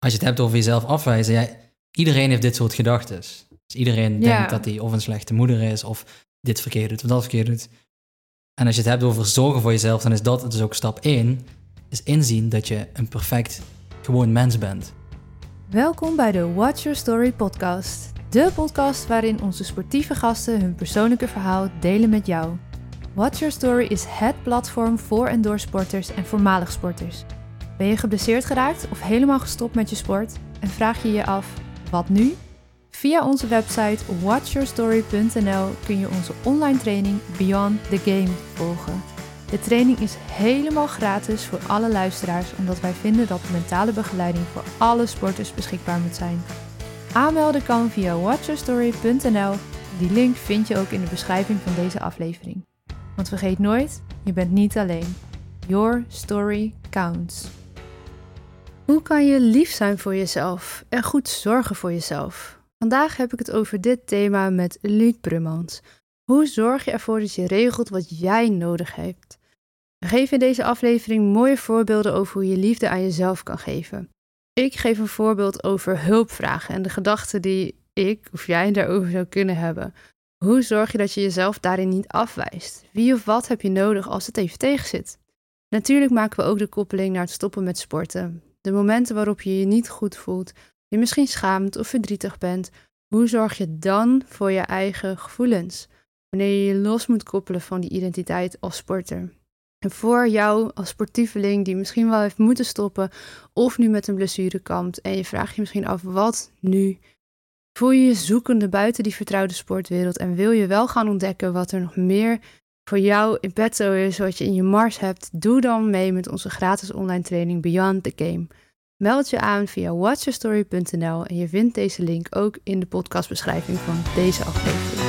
als je het hebt over jezelf afwijzen, ja, iedereen heeft dit soort gedachten. Dus iedereen Ja. denkt dat hij of een slechte moeder is, of dit verkeerd doet, of dat verkeerd doet. En als je het hebt over zorgen voor jezelf, dan is dat dus ook stap 1. Is inzien dat je een perfect, gewoon mens bent. Welkom bij de Watch Your Story podcast. De podcast waarin onze sportieve gasten hun persoonlijke verhaal delen met jou. Watch Your Story is het platform voor en door sporters en voormalig sporters. Ben je geblesseerd geraakt of helemaal gestopt met je sport en vraag je je af, wat nu? Via onze website watchyourstory.nl kun je onze online training Beyond the Game volgen. De training is helemaal gratis voor alle luisteraars, omdat wij vinden dat mentale begeleiding voor alle sporters beschikbaar moet zijn. Aanmelden kan via watchyourstory.nl. Die link vind je ook in de beschrijving van deze aflevering. Want vergeet nooit, je bent niet alleen. Your story counts. Hoe kan je lief zijn voor jezelf en goed zorgen voor jezelf? Vandaag heb ik het over dit thema met Luc Brummans. Hoe zorg je ervoor dat je regelt wat jij nodig hebt? We geven in deze aflevering mooie voorbeelden over hoe je liefde aan jezelf kan geven. Ik geef een voorbeeld over hulpvragen en de gedachten die ik of jij daarover zou kunnen hebben. Hoe zorg je dat je jezelf daarin niet afwijst? Wie of wat heb je nodig als het even tegenzit? Natuurlijk maken we ook de koppeling naar het stoppen met sporten. De momenten waarop je je niet goed voelt, je misschien schaamt of verdrietig bent. Hoe zorg je dan voor je eigen gevoelens? Wanneer je je los moet koppelen van die identiteit als sporter. En voor jou als sportieveling die misschien wel heeft moeten stoppen of nu met een blessure kampt en je vraagt je misschien af wat nu? Voel je je zoekende buiten die vertrouwde sportwereld en wil je wel gaan ontdekken wat er nog meer voor jou in petto is, wat je in je mars hebt? Doe dan mee met onze gratis online training Beyond the Game. Meld je aan via watchyourstory.nl en je vindt deze link ook in de podcastbeschrijving van deze aflevering.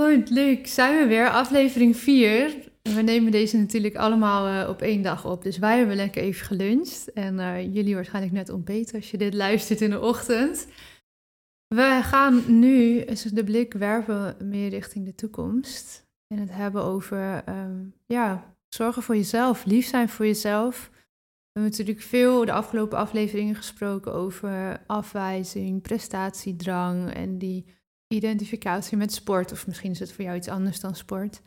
Goed, leuk. Zijn we weer. Aflevering 4. We nemen deze natuurlijk allemaal eh, op één dag op. Dus wij hebben lekker even geluncht. En eh, jullie waarschijnlijk net ontbeten als je dit luistert in de ochtend. We gaan nu de blik werpen meer richting de toekomst. En het hebben over ehm, ja, zorgen voor jezelf, lief zijn voor jezelf. We hebben natuurlijk veel de afgelopen afleveringen gesproken over afwijzing, prestatiedrang en die identificatie met sport. Of misschien is het voor jou iets anders dan sport.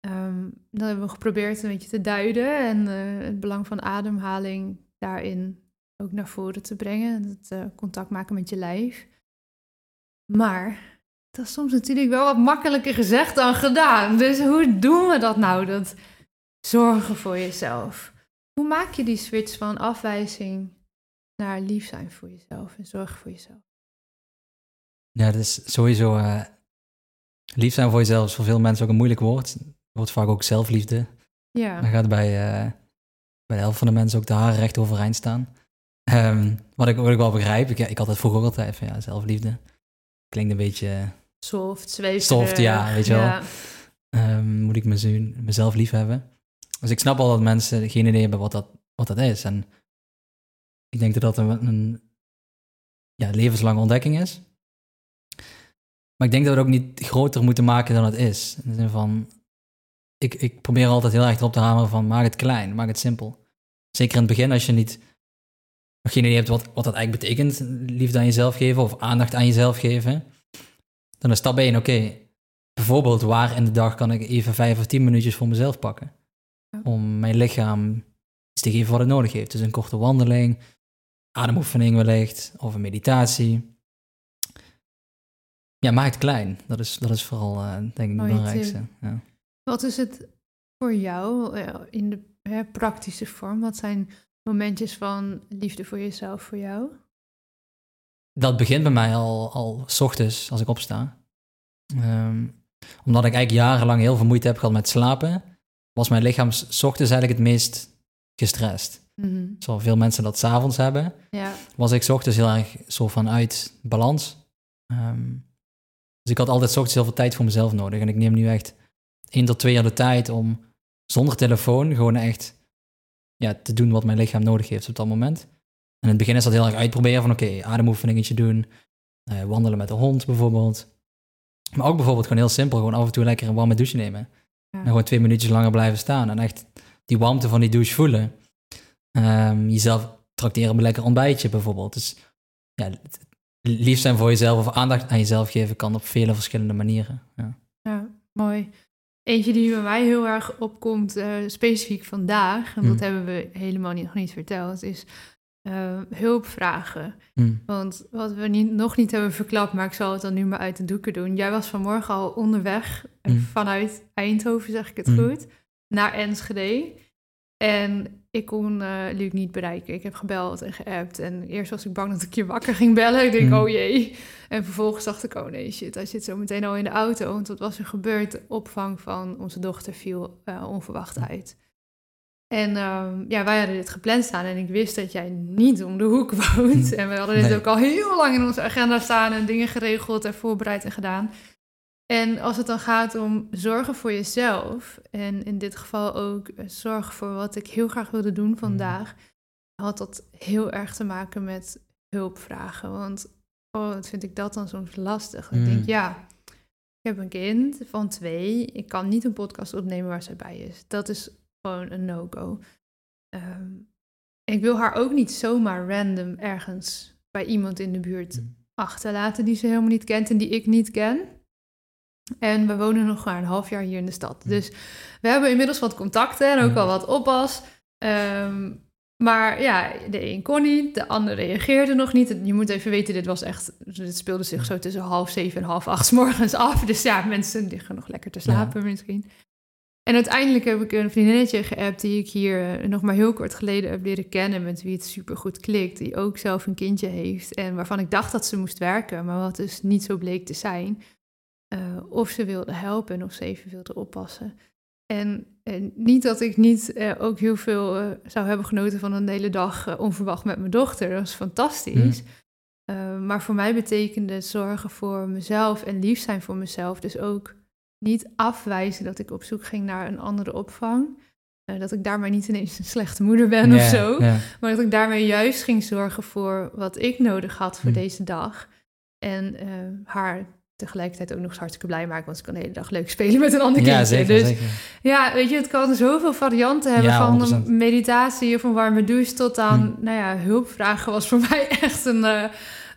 Ehm, dat hebben we geprobeerd een beetje te duiden en eh, het belang van ademhaling daarin ook naar voren te brengen. En het eh, contact maken met je lijf. Maar dat is soms natuurlijk wel wat makkelijker gezegd dan gedaan. Dus hoe doen we dat nou? Dat zorgen voor jezelf. Hoe maak je die switch van afwijzing naar lief zijn voor jezelf en zorgen voor jezelf? Ja, dat is sowieso... eh, lief zijn voor jezelf is voor veel mensen ook een moeilijk woord. Het wordt vaak ook zelfliefde. Ja, Dan gaat bij, eh, bij de helft van de mensen ook de haren recht overeind staan. Wat, ik, wat ik wel begrijp, ik, ik had het vroeger ook altijd van ja, zelfliefde. Klinkt een beetje, soft, zweverig. Soft, ja, weet je wel. Ehm, moet ik mezelf, mezelf lief hebben? Dus ik snap al dat mensen geen idee hebben wat dat, wat dat is. En ik denk dat dat een, een ja, levenslange ontdekking is. Maar ik denk dat we het ook niet groter moeten maken dan het is. In de zin van, ik, ik probeer altijd heel erg erop te hameren van maak het klein, maak het simpel. Zeker in het begin als je niet, nog geen idee hebt wat, wat dat eigenlijk betekent, liefde aan jezelf geven of aandacht aan jezelf geven. Dan is stap 1, oké, bijvoorbeeld waar in de dag kan ik even vijf of tien minuutjes voor mezelf pakken. Om mijn lichaam iets te geven wat het nodig heeft. Dus een korte wandeling, ademoefening wellicht, of een meditatie. Ja, maak het klein. Dat is, dat is vooral, eh, denk ik, het Mooie belangrijkste. Ja. Wat is het voor jou eh, in de hè, praktische vorm? Wat zijn momentjes van liefde voor jezelf voor jou? Dat begint bij mij al, al s ochtends als ik opsta. Ehm, omdat ik eigenlijk jarenlang heel veel moeite heb gehad met slapen, was mijn lichaam s ochtends eigenlijk het meest gestrest. Mhm. Zoals veel mensen dat s'avonds hebben, Ja, was ik 's ochtends heel erg zo vanuit balans. Ehm, dus ik had altijd 's ochtends heel veel tijd voor mezelf nodig. En ik neem nu echt één tot twee jaar de tijd om zonder telefoon gewoon echt ja, te doen wat mijn lichaam nodig heeft op dat moment. En in het begin is dat heel erg uitproberen van oké, ademoefeningetje doen, eh, wandelen met de hond bijvoorbeeld. Maar ook bijvoorbeeld gewoon heel simpel, gewoon af en toe lekker een warme douche nemen. Ja. En gewoon twee minuutjes langer blijven staan en echt die warmte van die douche voelen. Ehm, jezelf tracteren op een lekker ontbijtje bijvoorbeeld. Dus ja, lief zijn voor jezelf of aandacht aan jezelf geven kan op vele verschillende manieren. Ja. Ja, mooi. Eentje die bij mij heel erg opkomt, eh, specifiek vandaag, en dat Mm. hebben we helemaal niet, nog niet verteld, is eh, hulp vragen. Hm. Want wat we niet, nog niet hebben verklapt, maar ik zal het dan nu maar uit de doeken doen. Jij was vanmorgen al onderweg eh, Mm. vanuit Eindhoven, zeg ik het goed, naar Enschede. En ik kon eh Luc niet bereiken. Ik heb gebeld en geappt. En eerst was ik bang dat ik je wakker ging bellen. Ik denk, Mm. oh jee. En vervolgens dacht ik, oh nee, shit, hij zit zo meteen al in de auto. Want wat was er gebeurd? De opvang van onze dochter viel eh, onverwacht uit. En ehm, ja, wij hadden dit gepland staan en ik wist dat jij niet om de hoek woont. En we hadden dit Nee. ook al heel lang in onze agenda staan en dingen geregeld en voorbereid en gedaan. En als het dan gaat om zorgen voor jezelf, en in dit geval ook eh, zorgen voor wat ik heel graag wilde doen vandaag, had dat heel erg te maken met hulp vragen. Want oh, wat vind ik dat dan soms lastig. Ik denk, ja, ik heb een kind van twee. Ik kan niet een podcast opnemen waar zij bij is. Dat is gewoon een no-go. Ehm, ik wil haar ook niet zomaar random ergens bij iemand in de buurt achterlaten die ze helemaal niet kent en die ik niet ken. En we wonen nog maar een half jaar hier in de stad. Mm. Dus we hebben inmiddels wat contacten en ook Mm. al wat oppas. Ehm, maar ja, de een kon niet, de ander reageerde nog niet. Je moet even weten, dit was echt, dit speelde zich zo tussen half zeven en half acht 's morgens af. Dus ja, mensen liggen nog lekker te slapen misschien. En uiteindelijk heb ik een vriendinnetje geappt die ik hier eh, nog maar heel kort geleden heb leren kennen, met wie het supergoed klikt, die ook zelf een kindje heeft en waarvan ik dacht dat ze moest werken, maar wat dus niet zo bleek te zijn. Eh, of ze wilde helpen en of ze even wilde oppassen. En, en niet dat ik niet eh, ook heel veel eh, zou hebben genoten van een hele dag onverwacht met mijn dochter. Dat was fantastisch. Eh, maar voor mij betekende zorgen voor mezelf en lief zijn voor mezelf. Dus ook niet afwijzen dat ik op zoek ging naar een andere opvang. Dat ik daarmee niet ineens een slechte moeder ben of zo. Maar dat ik daarmee juist ging zorgen voor wat ik nodig had voor Hm. deze dag. En haar tegelijkertijd ook nog eens hartstikke blij maken. Want ze kan de hele dag leuk spelen met een ander kindje. Ja, zeker. dus zeker. ja, weet je, het kan zoveel varianten hebben. Ja, van 100%. een meditatie of een warme douche tot aan, Hm. nou ja, hulpvragen was voor mij echt een, eh,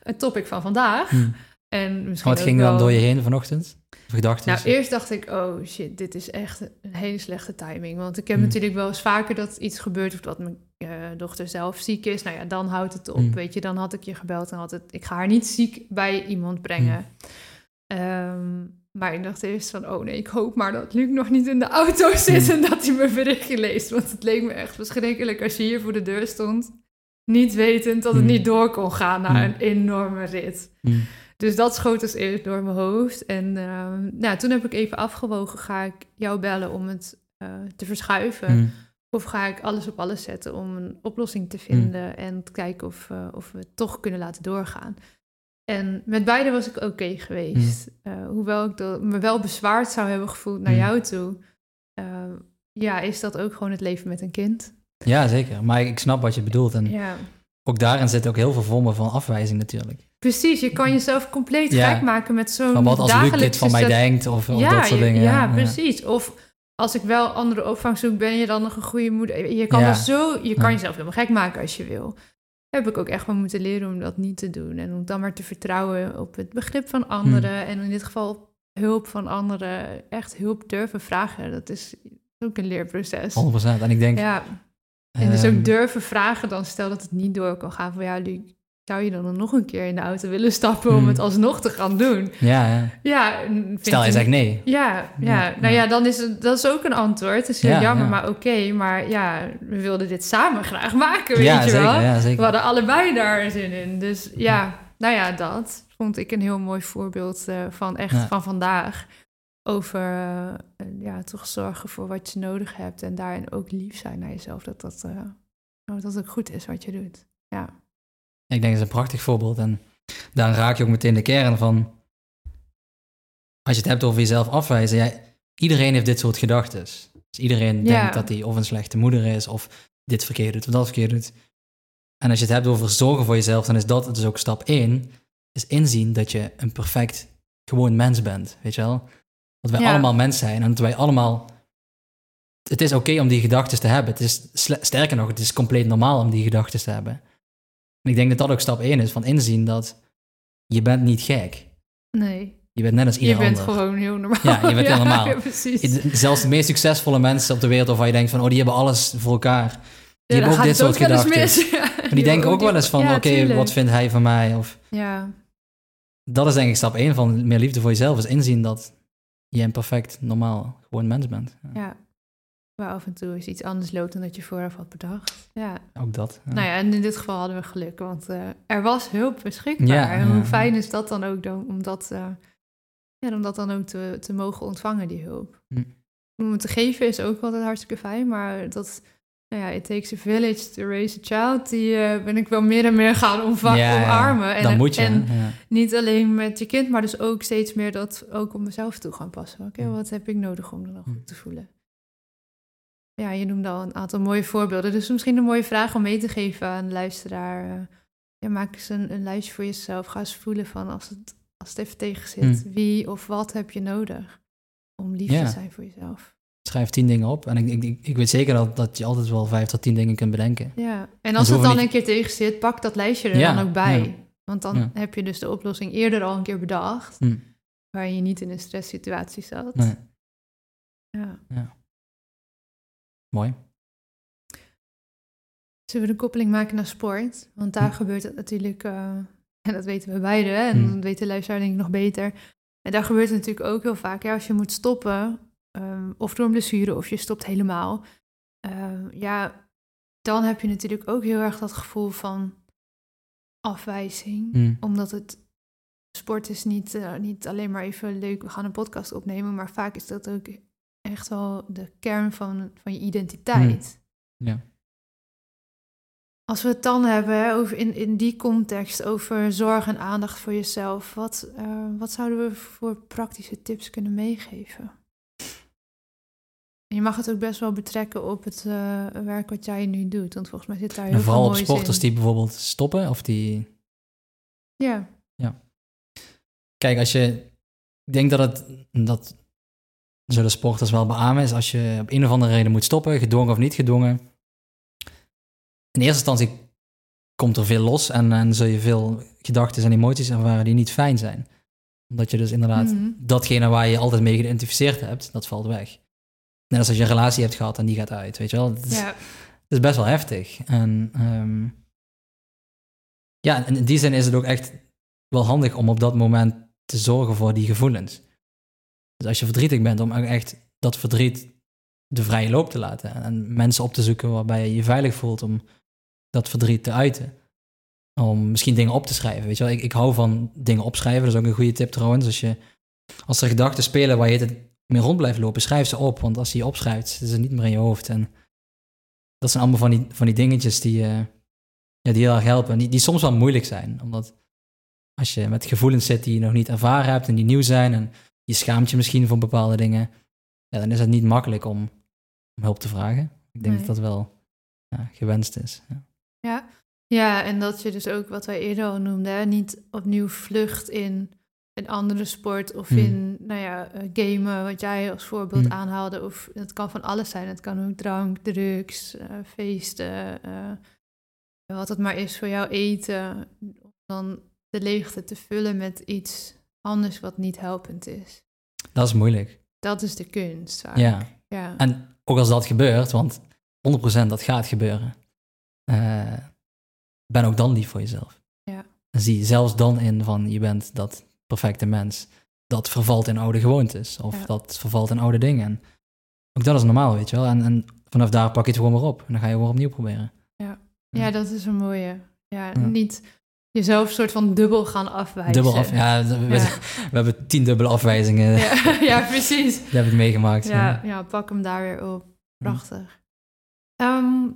een topic van vandaag. Hm. En misschien Wat ging dan door je heen vanochtend? Gedachten? nou, eerst dacht ik, oh shit, dit is echt een hele slechte timing. Want ik heb Mm. natuurlijk wel eens vaker dat iets gebeurt... of dat mijn eh, dochter zelf ziek is. Nou ja, dan houdt het op, weet je. Dan had ik je gebeld en had het... Ik ga haar niet ziek bij iemand brengen. Ehm, maar ik dacht eerst van, oh nee, ik hoop maar dat Luc nog niet in de auto zit... En dat hij mijn berichtje leest. Want het leek me echt verschrikkelijk als je hier voor de deur stond... niet wetend dat het Mm. niet door kon gaan naar Mm. een enorme rit. Hm. Dus dat schoot dus eerst door mijn hoofd. En ehm, nou, toen heb ik even afgewogen, ga ik jou bellen om het eh, te verschuiven? Of ga ik alles op alles zetten om een oplossing te vinden en te kijken of, eh, of we het toch kunnen laten doorgaan? En met beide was ik oké geweest. Eh, hoewel ik dat, me wel bezwaard zou hebben gevoeld naar Mm. jou toe. eh, ja, is dat ook gewoon het leven met een kind? Ja, zeker. Maar ik snap wat je bedoelt. En Ja, ook daarin zitten ook heel veel vormen van afwijzing natuurlijk. precies. Je kan jezelf compleet Ja. gek maken met zo'n Van wat als Luc dit van mij denkt of, of ja, dat soort dingen. Ja, precies. Of als ik wel andere opvang zoek, ben je dan nog een goede moeder? Je kan, zo, je kan jezelf helemaal gek maken als je wil. Heb ik ook echt wel moeten leren om dat niet te doen. En om dan maar te vertrouwen op het begrip van anderen. Hmm. En in dit geval op hulp van anderen. Echt hulp durven vragen. Dat is ook een leerproces. 100%. En ik denk... Ja, en dus ehm, ook durven vragen dan stel dat het niet door kan gaan. Van ja, Luc, zou je dan nog een keer in de auto willen stappen om Hmm. het alsnog te gaan doen? Ja, ja. Ja, Stel je ik- zegt nee. ja, ja, Ja, nou ja. dan is het, dat is ook een antwoord. Het is heel Ja, jammer, ja. maar oké. maar ja, we wilden dit samen graag maken, weet je zeker, wel. Ja, We zeker. hadden allebei daar zin in. Dus ja, nou ja, dat vond ik een heel mooi voorbeeld eh, van echt van vandaag. Over eh, ja, toch zorgen voor wat je nodig hebt. En daarin ook lief zijn naar jezelf. Dat dat, eh, nou, dat het goed is wat je doet. Ja, Ik denk dat is een prachtig voorbeeld. En daar raak je ook meteen de kern van... Als je het hebt over jezelf afwijzen... Ja, iedereen heeft dit soort gedachten. Dus iedereen Ja. denkt dat hij of een slechte moeder is... of dit verkeerd doet of dat verkeerd doet. En als je het hebt over zorgen voor jezelf... dan is dat dus ook stap één. Is inzien dat je een perfect gewoon mens bent. Weet je wel? Dat wij Ja. allemaal mens zijn. En dat wij allemaal het is oké om die gedachten te hebben. Het is, sterker nog, het is compleet normaal om die gedachten te hebben. En ik denk dat dat ook stap 1 is, van inzien dat je bent niet gek. Nee, Je bent net als je ieder bent ander. gewoon heel normaal. Ja, je bent heel normaal. Ja, precies. I- Zelfs de meest succesvolle mensen op de wereld, waarvan je denkt van, oh, die hebben alles voor elkaar. Die Ja, hebben ook dit soort gedachten. mis. Ja, Maar die denken ook wel eens van, Ja, oké, wat vindt hij van mij? Of, Ja, dat is denk ik stap 1 van meer liefde voor jezelf, is inzien dat je een perfect, normaal, gewoon mens bent. Ja, ja. Waar af en toe eens iets anders loopt dan dat je vooraf had bedacht. Ja. Ook dat. ja. Nou ja, en in dit geval hadden we geluk, want eh, er was hulp beschikbaar. Ja, en hoe fijn is dat dan ook dan, om dat, eh, ja, om dat dan ook te, te mogen ontvangen, die hulp. Hm. Om het te geven is ook altijd hartstikke fijn, maar dat, nou ja, it takes a village to raise a child, die eh, ben ik wel meer en meer gaan omva- Ja, ja, omarmen. En, dan moet je. En niet alleen met je kind, maar dus ook steeds meer dat ook op mezelf toe gaan passen. Oké, Hm. wat heb ik nodig om me dan Hm. goed te voelen? Ja, je noemde al een aantal mooie voorbeelden. Dus misschien een mooie vraag om mee te geven aan de luisteraar. eh, Ja, maak eens een, een lijstje voor jezelf. Ga eens voelen van als het, als het even tegen zit. Wie of wat heb je nodig om lief te zijn voor jezelf? Schrijf tien dingen op. En ik, ik, ik, weet zeker dat, dat je altijd wel vijf tot tien dingen kunt bedenken. Ja, en als het dan niet- een keer tegen zit, pak dat lijstje er Ja, dan ook bij. ja. Want dan Ja. heb je dus de oplossing eerder al een keer bedacht. Hm. Waar je niet in een stresssituatie zat. Nee, Ja. Mooi. Zullen we de koppeling maken naar sport? Want daar Hm. gebeurt het natuurlijk, eh, en dat weten we beide, hè, en Hm. dat weet de luisteraar denk ik nog beter. En daar gebeurt het natuurlijk ook heel vaak. Ja, als je moet stoppen, ehm, of door een blessure, of je stopt helemaal. ehm, ja, dan heb je natuurlijk ook heel erg dat gevoel van afwijzing. Hm. Omdat het sport is niet, eh, niet alleen maar even leuk, we gaan een podcast opnemen, maar vaak is dat ook echt wel de kern van, van je identiteit. Ja. Als we het dan hebben hè, over in, in die context over zorg en aandacht voor jezelf, wat, eh, wat zouden we voor praktische tips kunnen meegeven? En je mag het ook best wel betrekken op het eh, werk wat jij nu doet, want volgens mij zit daar heel En vooral op sporters in. die bijvoorbeeld stoppen of die Ja, Kijk, als je. Ik denk dat het. Dat zullen sporters wel beamen. Is als je op een of andere reden moet stoppen, gedwongen of niet gedwongen. In eerste instantie komt er veel los en, en zul je veel gedachten en emoties ervaren die niet fijn zijn. Omdat je dus inderdaad Mhm. datgene waar je altijd mee geïdentificeerd hebt, dat valt weg. Net als als je een relatie hebt gehad en die gaat uit, weet je wel. Het is, ja, het is best wel heftig. En ehm, ja, en in die zin is het ook echt wel handig om op dat moment te zorgen voor die gevoelens. Dus als je verdrietig bent, om echt dat verdriet de vrije loop te laten. En mensen op te zoeken waarbij je je veilig voelt om dat verdriet te uiten. Om misschien dingen op te schrijven. Weet je wel, ik, ik hou van dingen opschrijven. Dat is ook een goede tip trouwens. Als, je, als er gedachten spelen waar je het mee rond blijft lopen, schrijf ze op. Want als je je opschrijft, zitten ze niet meer in je hoofd. En dat zijn allemaal van die, van die dingetjes die, eh, ja, die heel erg helpen. En die, die soms wel moeilijk zijn. Omdat als je met gevoelens zit die je nog niet ervaren hebt en die nieuw zijn. En je schaamt je misschien voor bepaalde dingen. Ja, dan is het niet makkelijk om, om hulp te vragen. Ik denk Nee. dat dat wel ja, gewenst is. Ja. ja. ja, en dat je dus ook wat wij eerder al noemden, hè, niet opnieuw vlucht in een andere sport of Hmm. in, nou ja, eh, gamen, wat jij als voorbeeld Hmm. aanhaalde. Of het kan van alles zijn. Het kan ook drank, drugs, eh, feesten, eh, wat het maar is voor jou eten. Om dan de leegte te vullen met iets anders wat niet helpend is. Dat is moeilijk. Dat is de kunst. Ja. ja. En ook als dat gebeurt, want 100% dat gaat gebeuren, eh, ben ook dan lief voor jezelf. Ja. En zie zelfs dan in van je bent dat perfecte mens dat vervalt in oude gewoontes of Ja. dat vervalt in oude dingen. En ook dat is normaal, weet je wel. En, en vanaf daar pak je het gewoon weer op en dan ga je weer opnieuw proberen. Ja, dat is een mooie. Ja, Ja. niet jezelf soort van dubbel gaan afwijzen. Dubbel af, ja, we, Ja. we hebben tien dubbele afwijzingen, Ja, ja, precies. dat heb ik meegemaakt. Ja, ja, pak hem daar weer op. Prachtig. Ehm,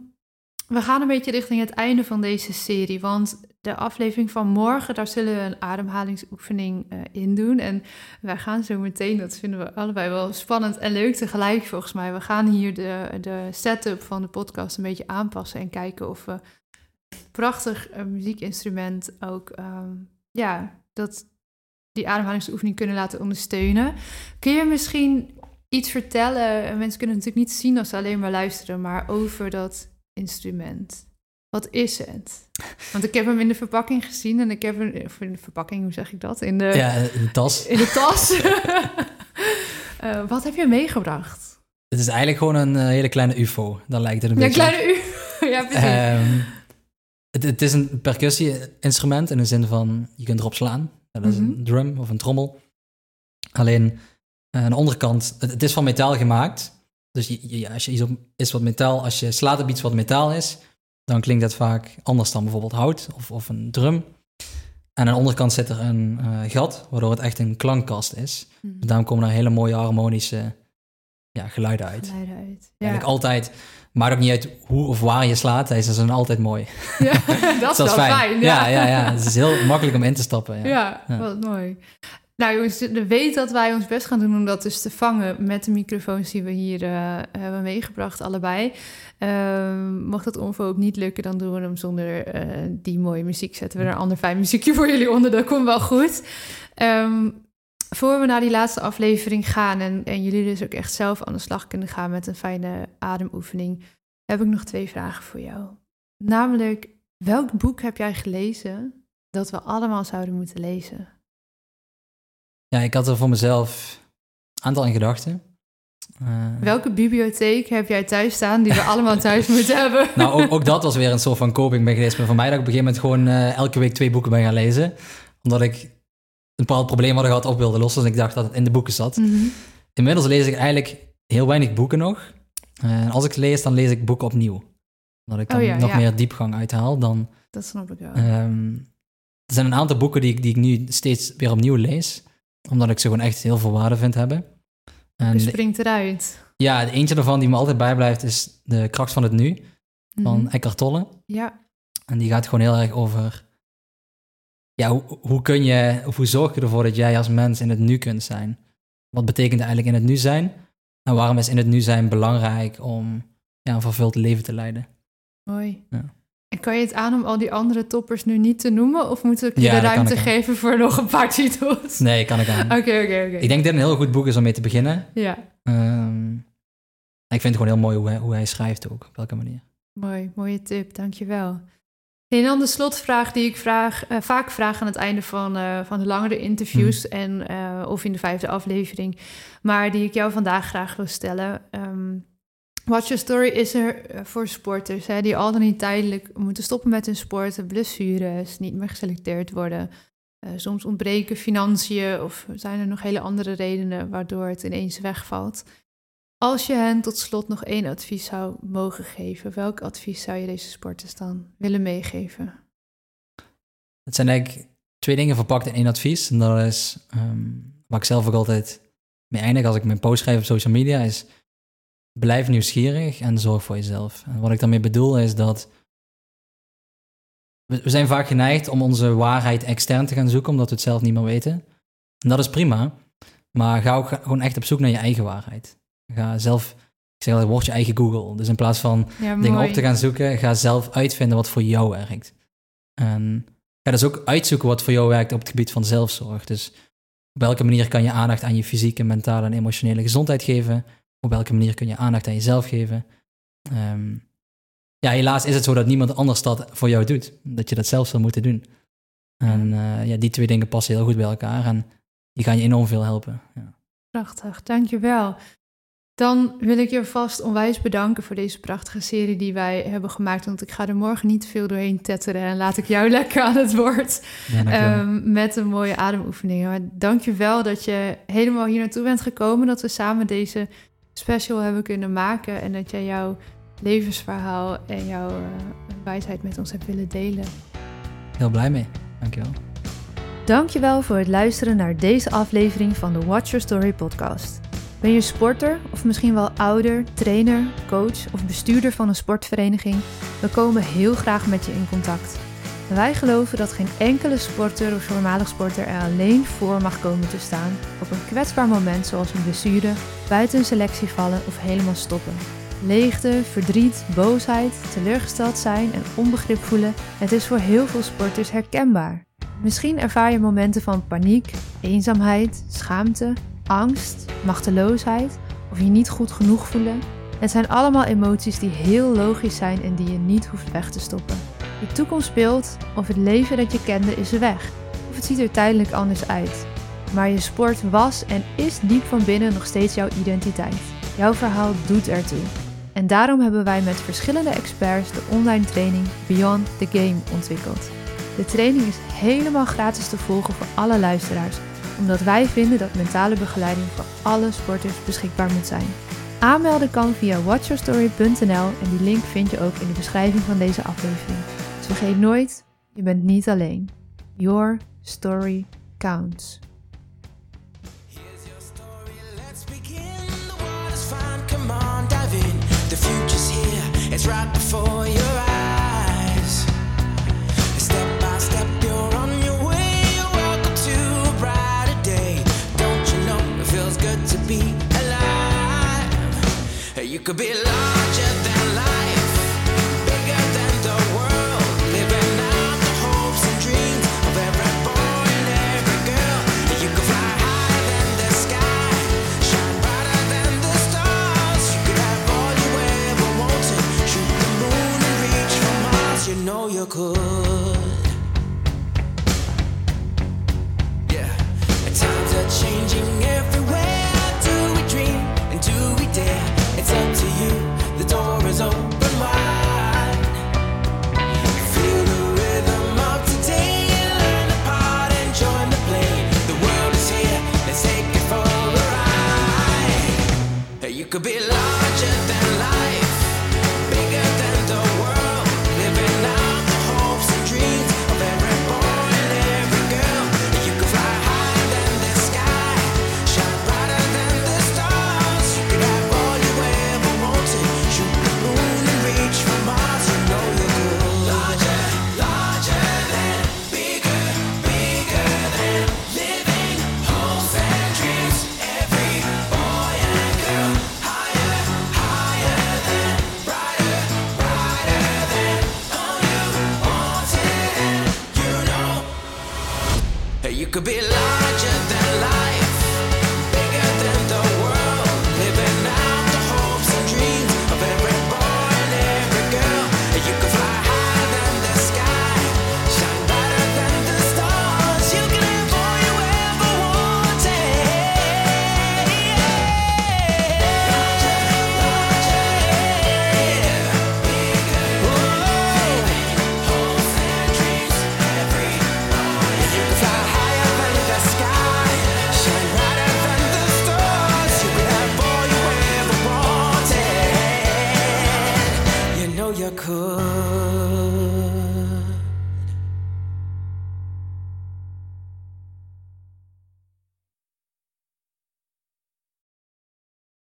we gaan een beetje richting het einde van deze serie, want de aflevering van morgen, daar zullen we een ademhalingsoefening eh, in doen. En wij gaan zo meteen, dat vinden we allebei wel spannend en leuk tegelijk volgens mij. We gaan hier de, de setup van de podcast een beetje aanpassen en kijken of we prachtig eh, muziekinstrument ook, ehm, ja, dat die ademhalingsoefening kunnen laten ondersteunen. Kun je misschien iets vertellen. En mensen kunnen het natuurlijk niet zien als ze alleen maar luisteren, maar over dat instrument. Wat is het? Want ik heb hem in de verpakking gezien en ik heb hem, of in de verpakking, hoe zeg ik dat? In de, Ja, in de tas. in de tas. Eh, wat heb je meegebracht? Het is eigenlijk gewoon een eh, hele kleine ufo. Daar lijkt het een Ja, een beetje op. kleine u. ja, precies. Ehm, het, het is een percussie-instrument in de zin van je kunt erop slaan. Dat is Mhm. een drum of een trommel. Alleen eh, aan de onderkant, het, het is van metaal gemaakt. Dus je, je- als je iets op is wat metaal, als je slaat op iets wat metaal is, dan klinkt dat vaak anders dan bijvoorbeeld hout of, of een drum. En aan de onderkant zit er een eh, gat, waardoor het echt een klankkast is. Mhm. Dus daarom komen er hele mooie harmonische ja, geluiden uit. Geluiden uit. Ja. Eigenlijk altijd, maakt ook niet uit hoe of waar je slaat, ze zijn altijd mooi. Ja, dat is wel is fijn. ja, ja, ja. Het is heel makkelijk om in te stappen. Ja. Ja, wat mooi. Nou jongens, weet dat wij ons best gaan doen om dat dus te vangen met de microfoons die we hier eh, hebben meegebracht, allebei. Ehm, mocht dat onvo ook niet lukken, dan doen we hem zonder eh, die mooie muziek. Zetten we er een ander fijn muziekje voor jullie onder, dat komt wel goed. Ehm, voor we naar die laatste aflevering gaan en, en jullie dus ook echt zelf aan de slag kunnen gaan met een fijne ademoefening, heb ik nog twee vragen voor jou. Namelijk, welk boek heb jij gelezen dat we allemaal zouden moeten lezen? Ja, ik had er voor mezelf een aantal in gedachten. Eh, Welke bibliotheek heb jij thuis staan die we allemaal thuis moeten hebben? nou, ook, ook dat was weer een soort van copingmechanisme voor mij. Dat ik op een gegeven moment gewoon eh, elke week twee boeken ben gaan lezen. Omdat ik een bepaald probleem had gehad op wilde lossen. Dus ik dacht dat het in de boeken zat. Inmiddels lees ik eigenlijk heel weinig boeken nog. En als ik lees, dan lees ik boeken opnieuw. Omdat ik dan Oh ja, nog ja. meer diepgang uithaal dan... Dat snap ik wel. Ehm, er zijn een aantal boeken die ik, die ik nu steeds weer opnieuw lees. Omdat ik ze gewoon echt heel veel waarde vind hebben. En Je springt eruit. ja, de eentje daarvan die me altijd bijblijft is De kracht van het nu van Mhm. Eckhart Tolle. Ja, En die gaat gewoon heel erg over... Ja, hoe, hoe kun je, of hoe zorg je ervoor dat jij als mens in het nu kunt zijn? Wat betekent eigenlijk in het nu zijn? En waarom is in het nu zijn belangrijk om ja, een vervuld leven te leiden? mooi. Ja. En kan je het aan om al die andere toppers nu niet te noemen? Of moet ik je Ja, de ruimte ik geven voor nog een paar titels? Nee, kan ik aan. Oké, oké, oké. Ik denk dat dit een heel goed boek is om mee te beginnen. Ja, Ehm, ik vind het gewoon heel mooi hoe hij, hoe hij schrijft ook, op welke manier. mooi. Mooie tip, dankjewel. En dan de slotvraag die ik vraag, eh, vaak vraag aan het einde van, eh, van de langere interviews en, eh, of in de vijfde aflevering, maar die ik jou vandaag graag wil stellen. Watch Your Story is er voor sporters hè, die al dan niet tijdelijk moeten stoppen met hun sport, blessures, niet meer geselecteerd worden. Soms ontbreken financiën of zijn er nog hele andere redenen waardoor het ineens wegvalt. Als je hen tot slot nog één advies zou mogen geven, welk advies zou je deze sporters dan willen meegeven? Het zijn eigenlijk twee dingen verpakt in één advies. En dat is ehm, waar ik zelf ook altijd mee eindig als ik mijn post schrijf op social media, is blijf nieuwsgierig en zorg voor jezelf. En wat ik daarmee bedoel is dat we, we zijn vaak geneigd om onze waarheid extern te gaan zoeken, omdat we het zelf niet meer weten. En dat is prima, maar ga ook gewoon echt op zoek naar je eigen waarheid. Ga zelf, ik zeg altijd, word je eigen Google. Dus in plaats van Ja, dingen op te gaan zoeken, ga zelf uitvinden wat voor jou werkt. En ga dus ook uitzoeken wat voor jou werkt op het gebied van zelfzorg. Dus op welke manier kan je aandacht aan je fysieke, mentale en emotionele gezondheid geven? Op welke manier kun je aandacht aan jezelf geven? Ehm, ja, helaas is het zo dat niemand anders dat voor jou doet. Dat je dat zelf zal moeten doen. En eh, ja, die twee dingen passen heel goed bij elkaar en die gaan je enorm veel helpen. Ja. Prachtig, dankjewel. Dan wil ik je vast onwijs bedanken voor deze prachtige serie die wij hebben gemaakt. Want ik ga er morgen niet veel doorheen tetteren en laat ik jou lekker aan het woord. Ja. Ehm, met een mooie ademoefeningen. Maar dank je wel dat je helemaal hier naartoe bent gekomen. Dat we samen deze special hebben kunnen maken. En dat jij jouw levensverhaal en jouw eh, wijsheid met ons hebt willen delen. heel blij mee. Dankjewel. Dankjewel voor het luisteren naar deze aflevering van de Watch Your Story podcast. Ben je sporter of misschien wel ouder, trainer, coach of bestuurder van een sportvereniging? We komen heel graag met je in contact. Wij geloven dat geen enkele sporter of voormalig sporter er alleen voor mag komen te staan op een kwetsbaar moment zoals een blessure, buiten een selectie vallen of helemaal stoppen. Leegte, verdriet, boosheid, teleurgesteld zijn en onbegrip voelen, het is voor heel veel sporters herkenbaar. Misschien ervaar je momenten van paniek, eenzaamheid, schaamte, angst, machteloosheid of je niet goed genoeg voelen. Het zijn allemaal emoties die heel logisch zijn en die je niet hoeft weg te stoppen. De toekomst speelt of het leven dat je kende is weg. Of het ziet er tijdelijk anders uit. Maar je sport was en is diep van binnen nog steeds jouw identiteit. Jouw verhaal doet ertoe. En daarom hebben wij met verschillende experts de online training Beyond the Game ontwikkeld. De training is helemaal gratis te volgen voor alle luisteraars, omdat wij vinden dat mentale begeleiding voor alle sporters beschikbaar moet zijn. Aanmelden kan via watchyourstory.nl en die link vind je ook in de beschrijving van deze aflevering. Dus vergeet nooit, je bent niet alleen. Your story counts. It's right before your eyes. You could be larger